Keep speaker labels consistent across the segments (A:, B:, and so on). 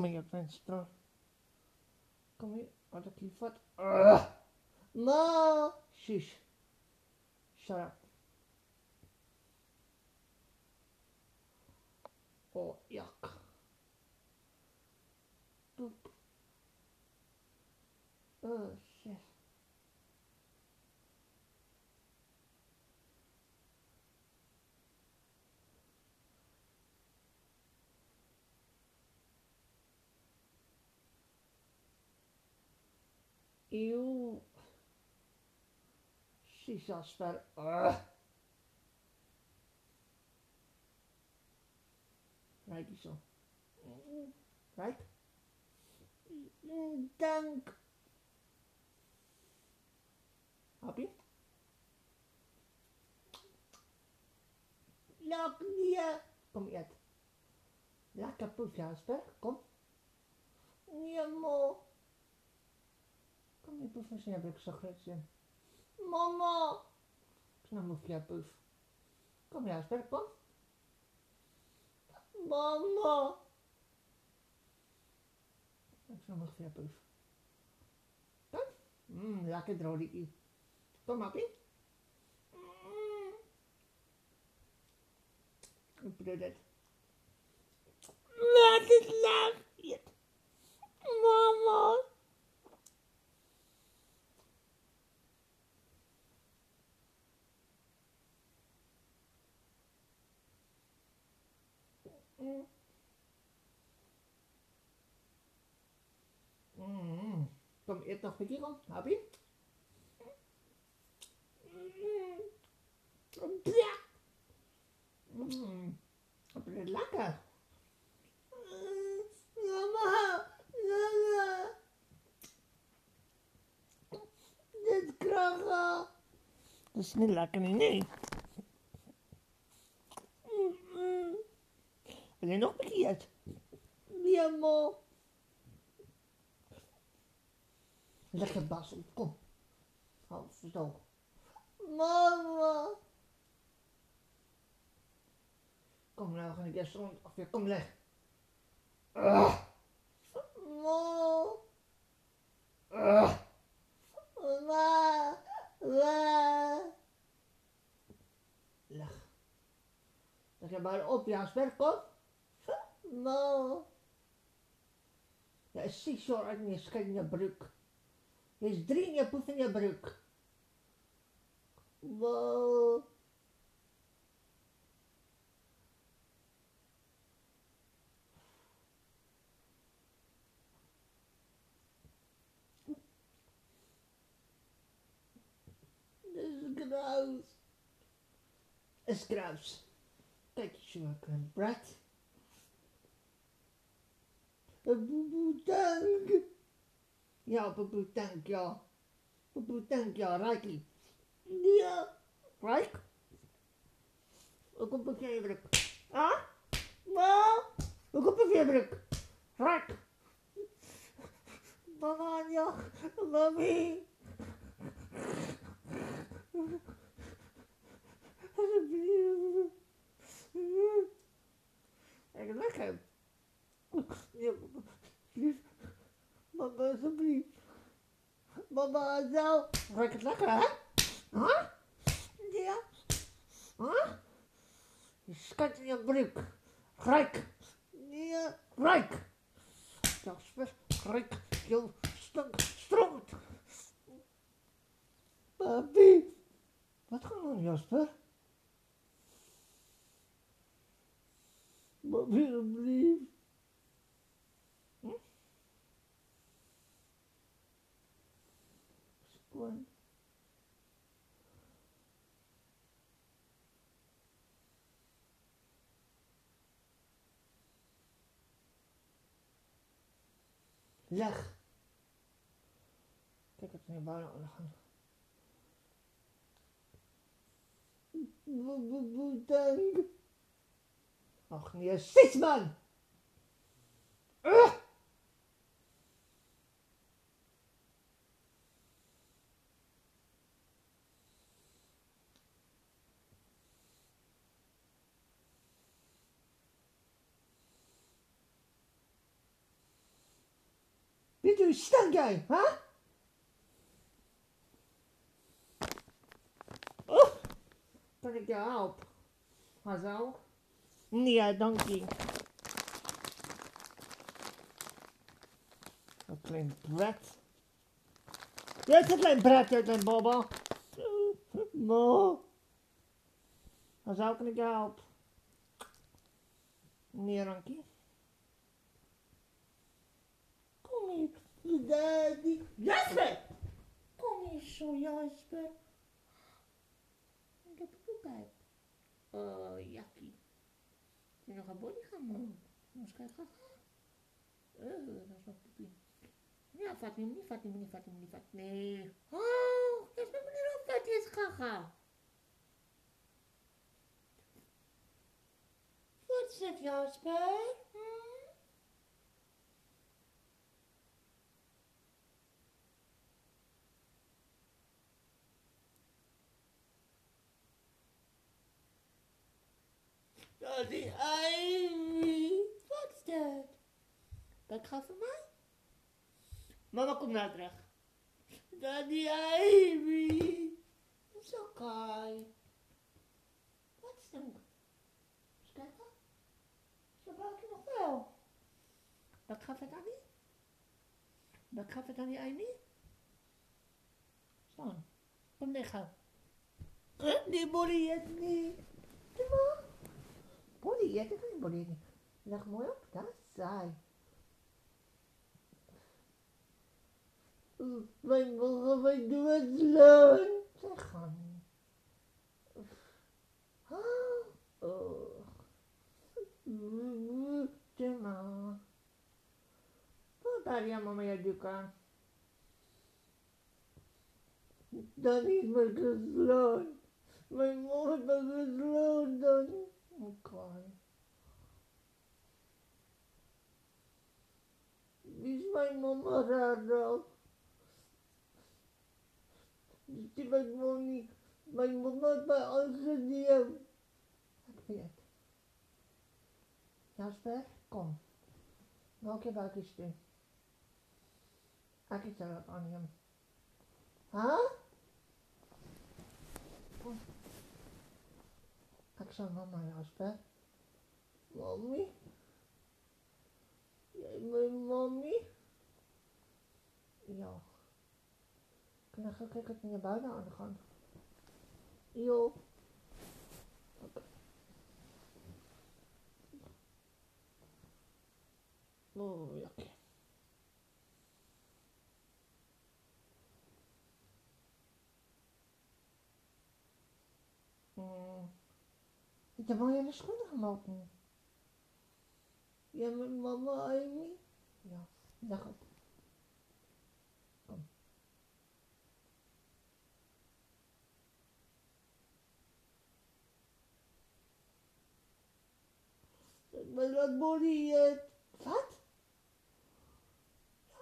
A: Kom hier, venster. Kom hier, wat ik hier vat. Ugh. Ma! Shush. Shut up. Oh, jak. Poep. Oh, Eeuw. Sisasper. Ugh. Right, zo. Right? Dank. Happy? Lak niet. Kom eet. Lekker poes, Jasper. Kom. Mo. Kom je poes, misschien heb ik zo groot zin. Mama. Knap moet jij poes. Kom, Jasper, kom. Mama. Ik snap nog veel poes. Kom. Mmm, lekker drolie. Kom, Happy. Mm. Ik bedoel het. Laat het laag. Mama. Mm. Kom, eet nog een keer om. Happy? Mm. Ja. Mm. Het lekker. Mm. Mama, mama. Dit krachen. Dat is niet lekker, nee. nee. Mm. Wil je nog bekeerd? Ja, mo. Lekker Basel, kom. Hou zo. Mama. Kom nou, ga ik eerst rond. Of je kom leg. Ah. Mo. Ah. Ma. Ma. Leg. Leg je maar op, Jasper, kom. ma. Ja, jy is 6 jaar oud en jy skei in 'n broek. Jy's 3 en jy poef in jou broek. Ma. gross. It's gross. Thank you, Sugar Brett. Dank. Ja, boeboe, dank, ja. Boeboe, dank, ja, Rijkie. Ja, Rijk. Ook op een veebruk. Ah? Ma? Ook op een veebruk. Rijk. Mama, ja. Mami. Alsjeblieft. Ik. Ja, lief. Mama, alsjeblieft. Mama, nou. Ruikt het lekker, hè? Huh? Ja. Huh? Je skat in je broek. Rijk. Ja, rijk. Jasper, rijk. Je stank stroomt. Papi. Wat gaat er, Jasper? Papi, alsjeblieft. Schoon. Leg. Kijk, het is niet bijna aan Dank. Ach nee, stank jij, hè? Oh, kan ik je helpen? Hazel? Nee, dank je. Een klein bret. Dit is een klein bret uit mijn baba. Mo. Hazel, kan ik je helpen? Nee, dank. Kom hier, daddy. Jasper! Kom hier zo, Jasper. Ik heb een poepijp. Oh, jakkie. Moet je nog een body gaan maken? Eens kijken. Oh, dat is wel poepie. Ja, vat hem niet, vat hem niet, vat hem niet, vat Nee. Oh, Jasper, meneer op dat is gaga. Wat zegt Jasper? Hm? Daddy Ivy. Wat is dat? Dat gaat voor mij? Mama, kom naar terug. Daddy Ivy. Is oké. Wat is dat? Eens kijken. Zo buik je nog wel. Wat gaat het aan niet? Wat gaat het aan die Ivy? Zo. Kom liggen. Die body het niet. Maar. Ja, dat is body. Leg mooi op, dat is saai. Wij mogen wij doen het leuk. Zeg gewoon. Oh. Daar ja mama ja duka. Dan is mijn gesloten. Mijn moeder gesloten dan. Okay. Wie is mijn mama raar Die mijn mama niet. Mijn mama heeft mij aangeneemd. Ik weet het. Jasper, kom. Welke buik is dit? Ik zal het aan hem. Huh? Ik zal mama Jasper. Mommy? Jij mijn mommy? Ja. Ik gaan kijken wat naar buiten aan gaan? Jo. Okay. Oh, ja. Okay. Mm. Ik heb al in de schoenen gelopen. Ja, met mama Amy? Ja, dag op. Kom. Maar dat body het. Wat?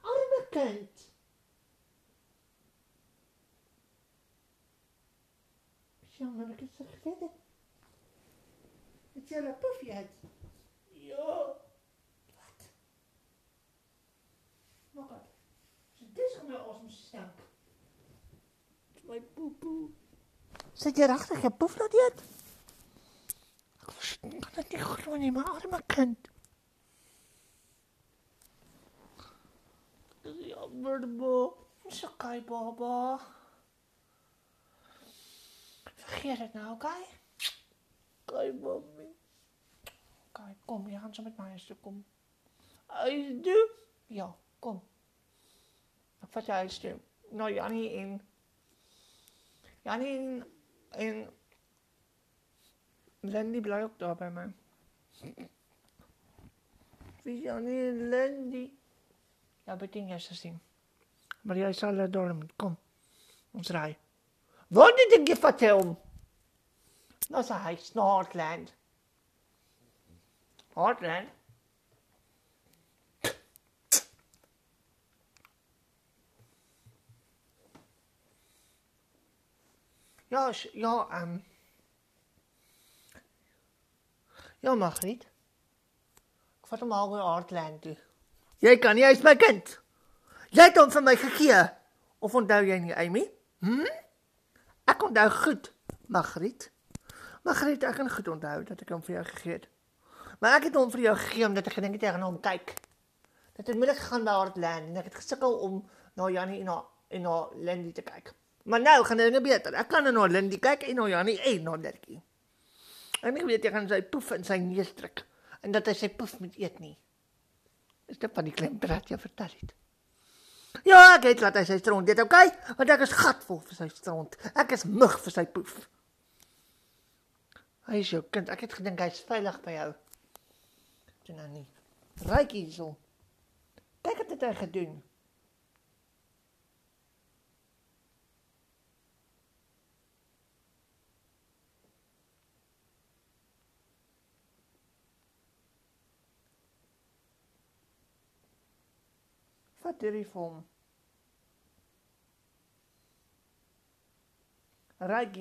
A: Arme kind. Jammer dat ik het zo verder. Het is een puffje het. Ja. Wat? Dit is gewoon als mijn stank. Mijn poepoe. Zit je erachter? Je poef nog niet? Ik kan het niet gewoon in mijn armen kind. Dat is jammer, bo. Zo kai, baba. Vergeet het nou, oké? Okay? Kai, mami. Kijk, kom, je gaat zo met mij eens kom. IJsje? Ja, kom. Je ijsje. Nou, Jannie in. Jannie in. in Landy blijft ook daar bij mij. Wie is Jannie en Landy? Ja, bij tien jaar zien. Maar jij zal er door hem. Kom, ons rijden. Wat ik je vertellen? Dat is hij, Snoordland. Heartland. Ja, ja, um, ja, Margriet. Ik vat hem alweer Heartland toe. Jij kan niet eens mijn kind. Jy het hom vir my gegee. Of onthou jy nie, Amy? Hm? Ek onthou goed, Margriet. Margriet, ek kan goed onthou dat ek hom vir jou gegee het. Maar ek het hom vir jou gegee omdat ek gedink het jy gaan hom kyk. Dit het moeilik gegaan by Hartland en ek het gesukkel om na Jannie en na en na Lindy te kyk. Maar nou gaan dinge beter. Ek kan na Lindy kyk en na Jannie en na Dirkie. En ek weet jy gaan sy poef in sy neus druk en dat hy sy poef moet eet nie. Is dit van die klein brat jy vertel het? Ja, ek het laat hy sy stront eet, okay? Want ek is gatvol vir sy stront. Ek is mug vir sy poef. Hy is jou kind. Ek het gedink hy's veilig by jou. Dit nou nie. Ryk hierso. Kyk wat het hy gedoen. Vat hierdie vir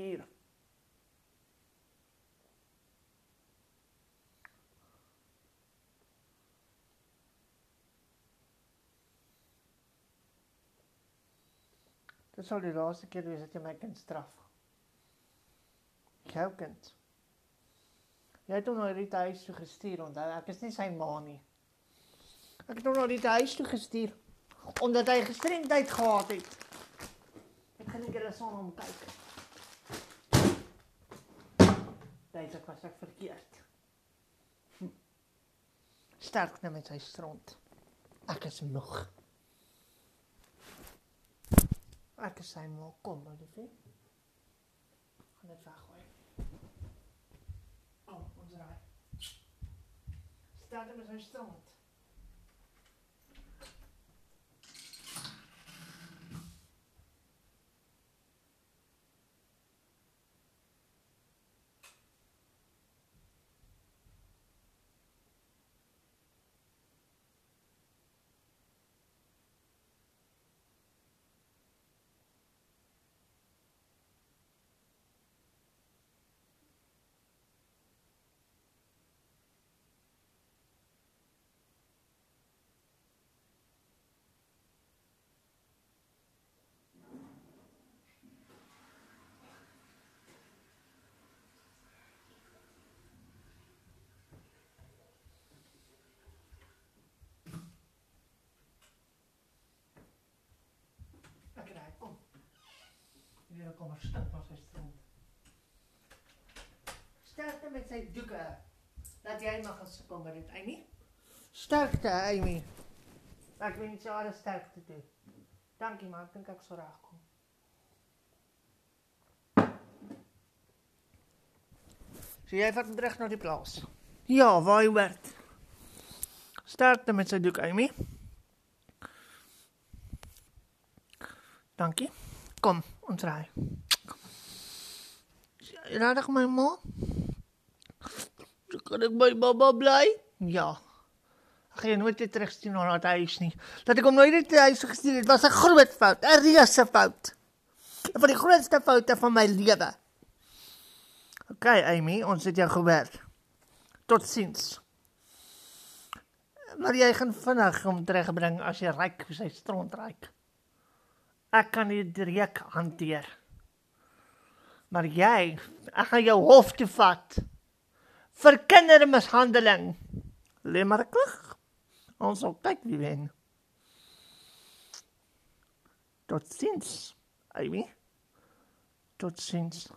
A: hier. Dit sal die laaste keer wees dat jy my kind straf. Jou kind. Jy het hom na die huis toe gestuur, onthou, ek is nie sy ma nie. Ek het hom na die huis toe gestuur omdat hy gestremdheid gehad het. Ek gaan net eens aan hom kyk. Ek was ek verkeerd. Hm. Sterk net met sy stront. Ek is moeg. Ek is sy ma, kom maar liefie. Gaan dit weggooi. Oh, ons raai. Sterk met sy stront. Hier kom 'n stuk van sy stront. Sterkte met sy doeke. Dat jy mag gesukkel met dit, Amy. Sterkte, Amy. Ek weet nie so alles sterkte toe. Dankie maar, ek dink ek sal regkom. So jy vat hom terug na die plaas. Ja, waar hy werk. Sterkte met sy doek, Amy. Dankie. Kom, ons ry. Radig my ma. Kan ek by baba bly? Ja. Ek gaan nooit weer terugstuur na dat huis nie. Dat ek hom nooit weer huis gestuur het, was 'n groot fout, 'n reuse fout. Een van die grootste foute van my lewe. OK, Amy, ons het jou gewerk. Totsiens. Maar jy gaan vinnig hom terugbring as jy ryk sy stront ryk. Ek kan die reuk hanteer. Maar jy, ek gaan jou hof toe vat vir kindermishandeling. Lê maar klag. Ons sal kyk wie wen. Tot sins, Amy. Tot sins.